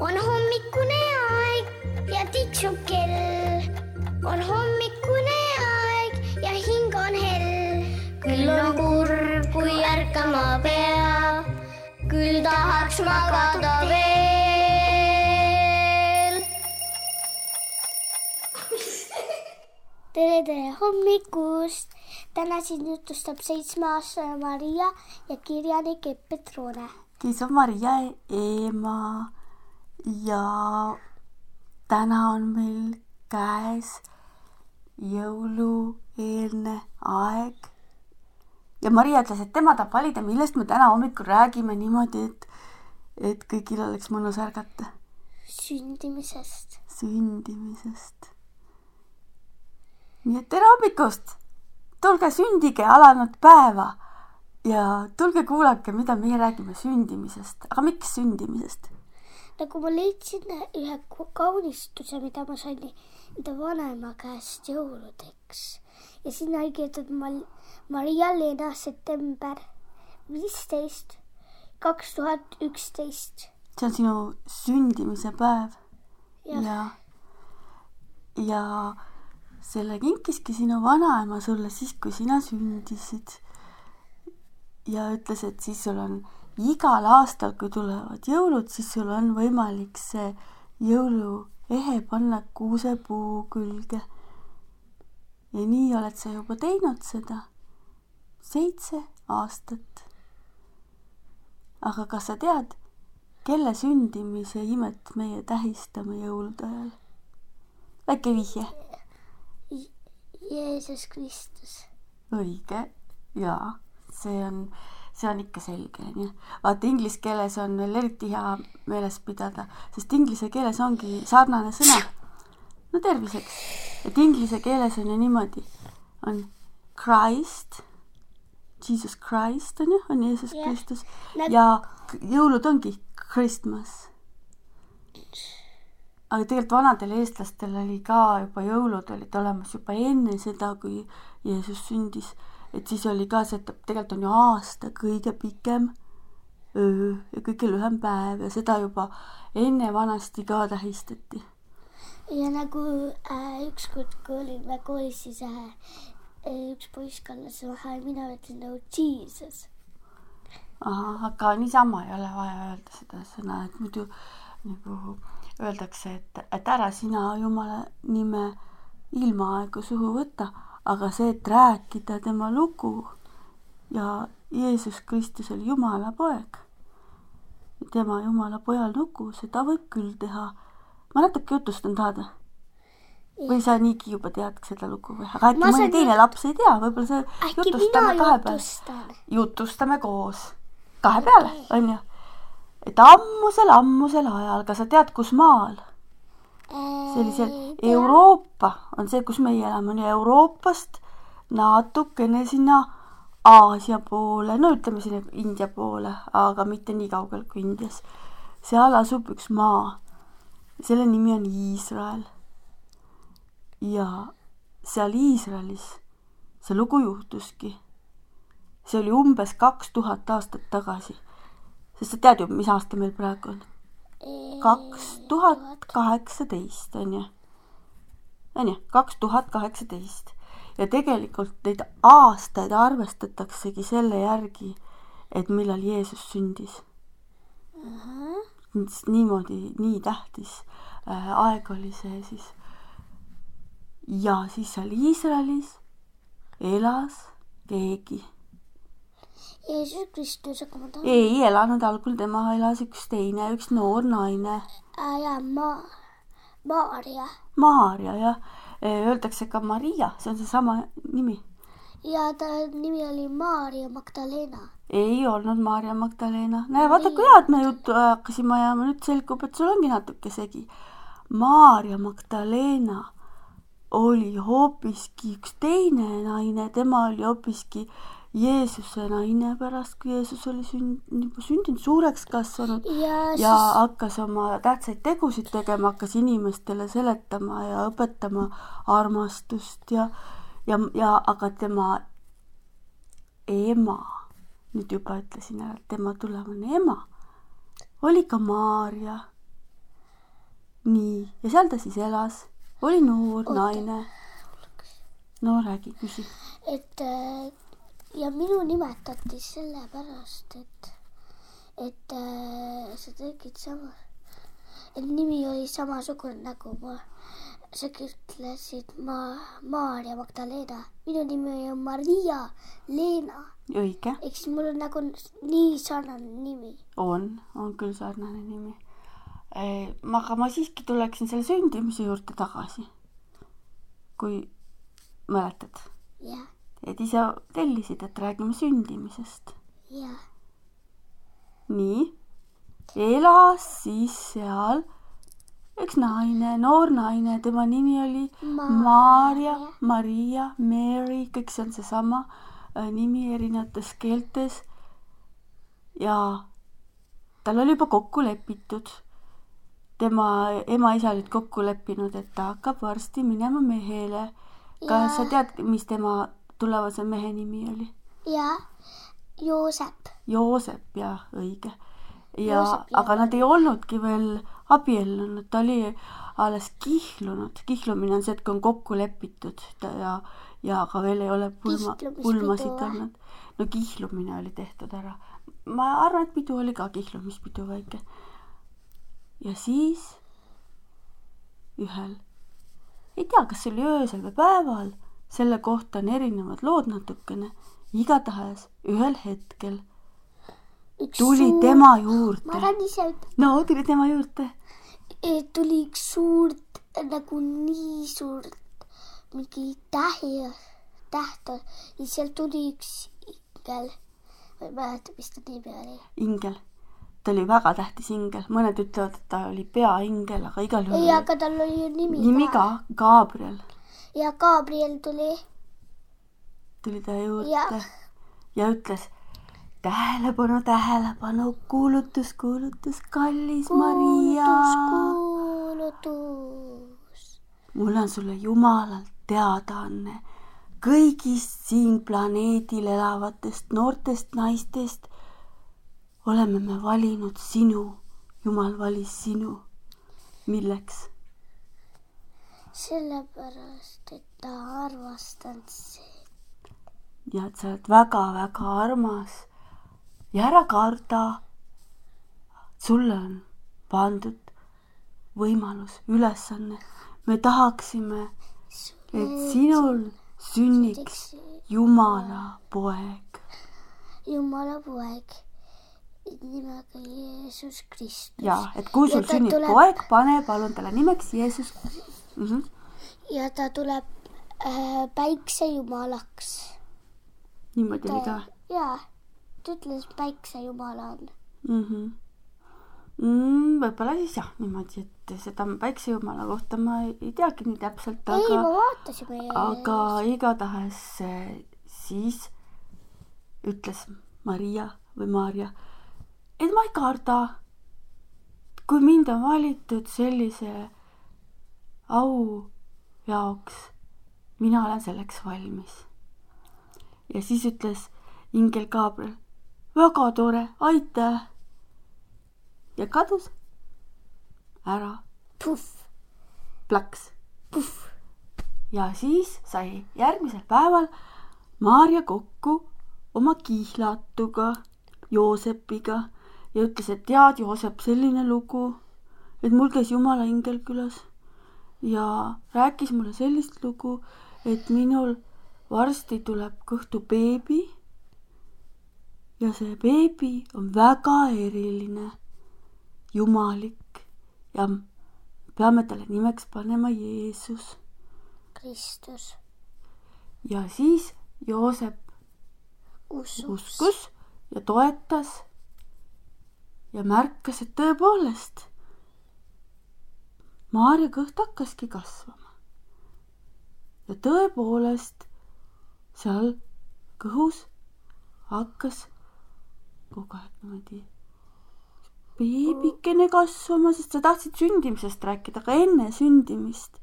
on hommikune aeg ja tiksub kell. on hommikune aeg ja hing on hell. küll on kurb, kui ärkama pea, küll tahaks magada veel. tere, tere hommikust. täna siin jutustab seitsmeaastane Maria ja kirjanik Epp Petrone. kes on Maria ema ja täna on meil käes jõulueelne aeg. ja Maria ütles, et tema tahab valida, millest me täna hommikul räägime niimoodi, et, et kõigil oleks mõnus ärgata. sündimisest. sündimisest. nii et tere hommikust! tulge sündige alanud päeva ja tulge kuulake, mida meie räägime sündimisest. aga miks sündimisest? Nagu ma leidsin ühe kaunistuse, mida ma sain enda vanaema käest jõuludeks ja sinna oli kirjutatud Mal- Maria-Leena september viisteist, kaks tuhat üksteist. see on sinu sündimise päev Jah. ja, ja selle kinkiski sinu vanaema sulle siis, kui sina sündisid. ja ütles, et siis sul on igal aastal, kui tulevad jõulud, siis sul on võimalik see jõuluehe panna kuusepuu külge. ja nii oled sa juba teinud seda seitse aastat. aga kas sa tead, kelle sündimise imet meie tähistame jõulude ajal? väike vihje. Jeesus Kristus. õige jaa, see on, see on ikka selge onju. vaata inglise keeles on veel eriti hea meeles pidada, sest inglise keeles ongi sarnane sõna. no terviseks, et inglise keeles on ju niimoodi, on Christ, Jesus Christ on ju, on Jeesus Jah. Kristus Näed- ja jõulud ongi Christmas aga tegelikult vanadel eestlastel oli ka juba jõulud olid olemas juba enne seda, kui Jeesus sündis. Et siis oli ka see, et tegelikult on ju aasta kõige pikem öö ja kõige lühem päev ja seda juba enne vanasti ka tähistati. ja nagu äh, ükskord, kui olime koolis, siis äh, üks poiss kallas ja mina ütlesin nagu Jesus. aga niisama ei ole vaja öelda seda sõna, et muidu nagu öeldakse, et, et ära sina Jumala nime ilmaaegu suhu võta, aga see, et rääkida tema lugu ja Jeesus Kristus oli Jumala poeg, tema Jumala poja lugu, seda võib küll teha. ma natuke jutustan, tahad või? või sa niigi juba tead seda lugu või? aga äkki mõni teine jut- laps ei tea, võib-olla see äkki jutustame kahe peale jutustame koos, kahe peale, onju. et ammusel, ammusel ajal, kas sa tead, kus maal? Sellisel Euroopa on see, kus meie elame, on ju Euroopast natukene sinna Aasia poole, no ütleme sinna India poole, aga mitte nii kaugel kui Indias. seal asub üks maa, selle nimi on Iisrael. ja seal Iisraelis see lugu juhtuski. see oli umbes kaks tuhat aastat tagasi. sest sa tead ju, mis aasta meil praegu on? Kaks tuhat kaheksateist on ju, on ju, kaks tuhat kaheksateist ja tegelikult neid aastaid arvestataksegi selle järgi, et millal Jeesus sündis. niimoodi, nii tähtis äh, aeg oli see siis. ja siis seal Iisraelis elas keegi Jeesus Kristus, aga ma tahan. ei elanud algul, tema elas üks teine, üks noor naine, äh, ja ma, Maarja Maarja jah, öeldakse ka Maria, see on seesama nimi. ja ta nimi oli Maarja Magdalena. ei olnud Maarja Magdalena, näe vaata kui head me juttu hakkasime ajama, nüüd selgub, et sul ongi natuke segi. Maarja Magdalena oli hoopiski üks teine naine, tema oli hoopiski Jeesuse naine pärast, kui Jeesus oli sünd-, juba sündinud, suureks kasvanud ja ja siis hakkas oma tähtsaid tegusid tegema, hakkas inimestele seletama ja õpetama armastust ja, ja, ja aga tema ema, nüüd juba ütlesin ära, tema tulevane ema oli ka Maarja nii, ja seal ta siis elas, oli noor naine. no räägi, küsi. et äh, ja minu nimetati sellepärast, et, et äh, sa tegid sama, et nimi oli samasugune nagu ma, sa ütlesid ma, Maarja Magdalena, minu nimi on Maria Leena, õige, ehk siis mul on nagu nii sarnane nimi. on, on küll sarnane nimi. aga ma siiski tuleksin selle sündimise juurde tagasi. kui mäletad, jah, et ise tellisid, et räägime sündimisest. jah, nii, elas siis seal üks naine, noor naine, tema nimi oli Maarja, Maria, Mary, kõik see on seesama äh, nimi erinevates keeltes. ja tal oli juba kokku lepitud, tema ema-isa olid kokku leppinud, et ta hakkab varsti minema mehele. kas sa tead, mis tema tulevase mehe nimi oli? ja Joosep, Joosep ja õige. ja aga nad ei olnudki veel abiellunud, ta oli alles kihlunud. kihlumine on see, et kui on kokku lepitud ja, ja aga veel ei ole pulma, pulmasid olnud. no kihlumine oli tehtud ära. ma arvan, et pidu oli ka kihlumispidu väike. ja siis ühel, ei tea, kas see oli öösel või päeval, selle kohta on erinevad lood natukene, igatahes ühel hetkel üks tuli suur, tema ma juurde. tahan ise ütelda, no tuli tema juurde. tuli üks suurt, nagu nii suurt, mingi tähi, täht ja sealt tuli üks ingel. ma ei mäleta, mis ta nimi oli. ingel. ta oli väga tähtis ingel, mõned ütlevad, et ta oli peaingel, aga igal ei, juhul aga tal oli ju nimi, nimi ka, Gabriel ja Gabriel tuli tuli ta juurde ja ja ütles tähelepanu, tähelepanu, kuulutus, kuulutus, kallis Maria. kuulutus, kuulutus. mul on sulle Jumalalt teadaanne kõigist siin planeedil elavatest noortest naistest oleme me valinud sinu, Jumal valis sinu. milleks? sellepärast, et ta armastanud see. ja et sa oled väga-väga armas ja ära karda. sulle on pandud võimalus, ülesanne. me tahaksime, et sinul sünniks Jumala poeg. Jumala poeg nimega Jeesus Kristus. ja et kui sul sünnib tuleb- poeg, pane palun talle nimeks Jeesus mm. -hmm. ja ta tuleb äh, päiksejumalaks. niimoodi oli ka jaa, ta ütles päiksejumala on. mm. -hmm. Mm, võib-olla siis jah, niimoodi, et seda päiksejumala kohta ma ei, ei teagi nii täpselt, ei, aga me vaatasime ju. aga igatahes eh, siis ütles Maria või Maarja, et ma ei karda. kui mind on valitud sellise au jaoks, mina olen selleks valmis. ja siis ütles ingel Gabriel, väga tore, aitäh. ja kadus ära, puhh, plaks. Puhh, ja siis sai järgmisel päeval Maarja kokku oma kihlatuga Joosepiga ja ütles, et tead, Joosep, selline lugu, et mul käis jumala ingel külas ja rääkis mulle sellist lugu, et minul varsti tuleb kõhtu beebi ja see beebi on väga eriline, jumalik ja peame talle nimeks panema Jeesus. Kristus. Ja siis Joosep usus, uskus ja toetas ja märkas, et tõepoolest Maarja kõht hakkaski kasvama. ja tõepoolest seal kõhus hakkas kogu aeg niimoodi beebikene kasvama, sest sa tahtsid sündimisest rääkida, aga enne sündimist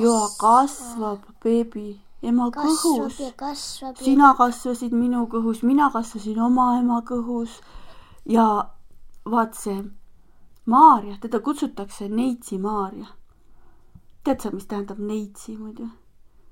ja kasvab beebi ema kasvab kõhus sina kasvasid minu kõhus, mina kasvasin oma ema kõhus ja vaat see Maarja, teda kutsutakse Neitsi Maarja. tead sa, mis tähendab Neitsi muidu?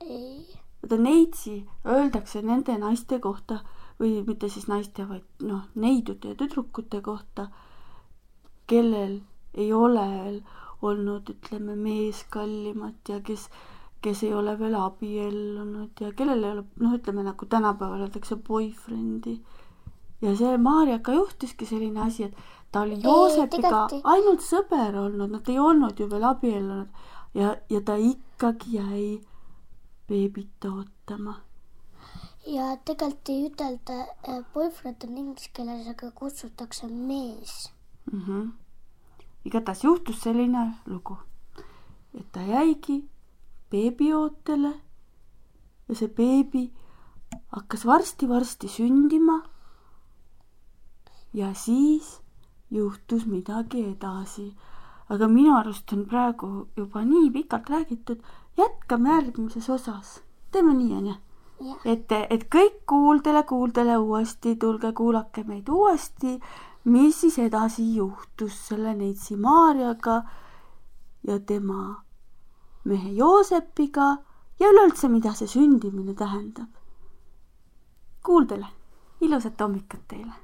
ei, vaata Neitsi öeldakse nende naiste kohta või mitte siis naiste, vaid noh, neidude ja tüdrukute kohta, kellel ei ole veel olnud, ütleme, meeskallimat ja kes, kes ei ole veel abiellunud ja kellel ei ole, noh, ütleme nagu tänapäeval öeldakse boyfriend'i. Ja see Maarjaga juhtuski selline asi, et ta oli Joosepiga ainult sõber olnud, nad ei olnud ju veel abiellunud ja, ja ta ikkagi jäi beebit ootama ja tegelikult ei ütelda äh, boyfriend on inglise keeles, aga kutsutakse mees. mm. -hmm. igatahes juhtus selline lugu, et ta jäigi beebiootele ja see beebi hakkas varsti-varsti sündima. Ja siis juhtus midagi edasi. aga minu arust on praegu juba nii pikalt räägitud, jätkame järgmises osas. teeme nii, onju et, et kõik kuuldele, kuuldele uuesti, tulge kuulake meid uuesti, mis siis edasi juhtus selle neitsi Maarjaga ja tema mehe Joosepiga ja üleüldse, mida see sündimine tähendab. kuuldele, ilusat hommikut teile.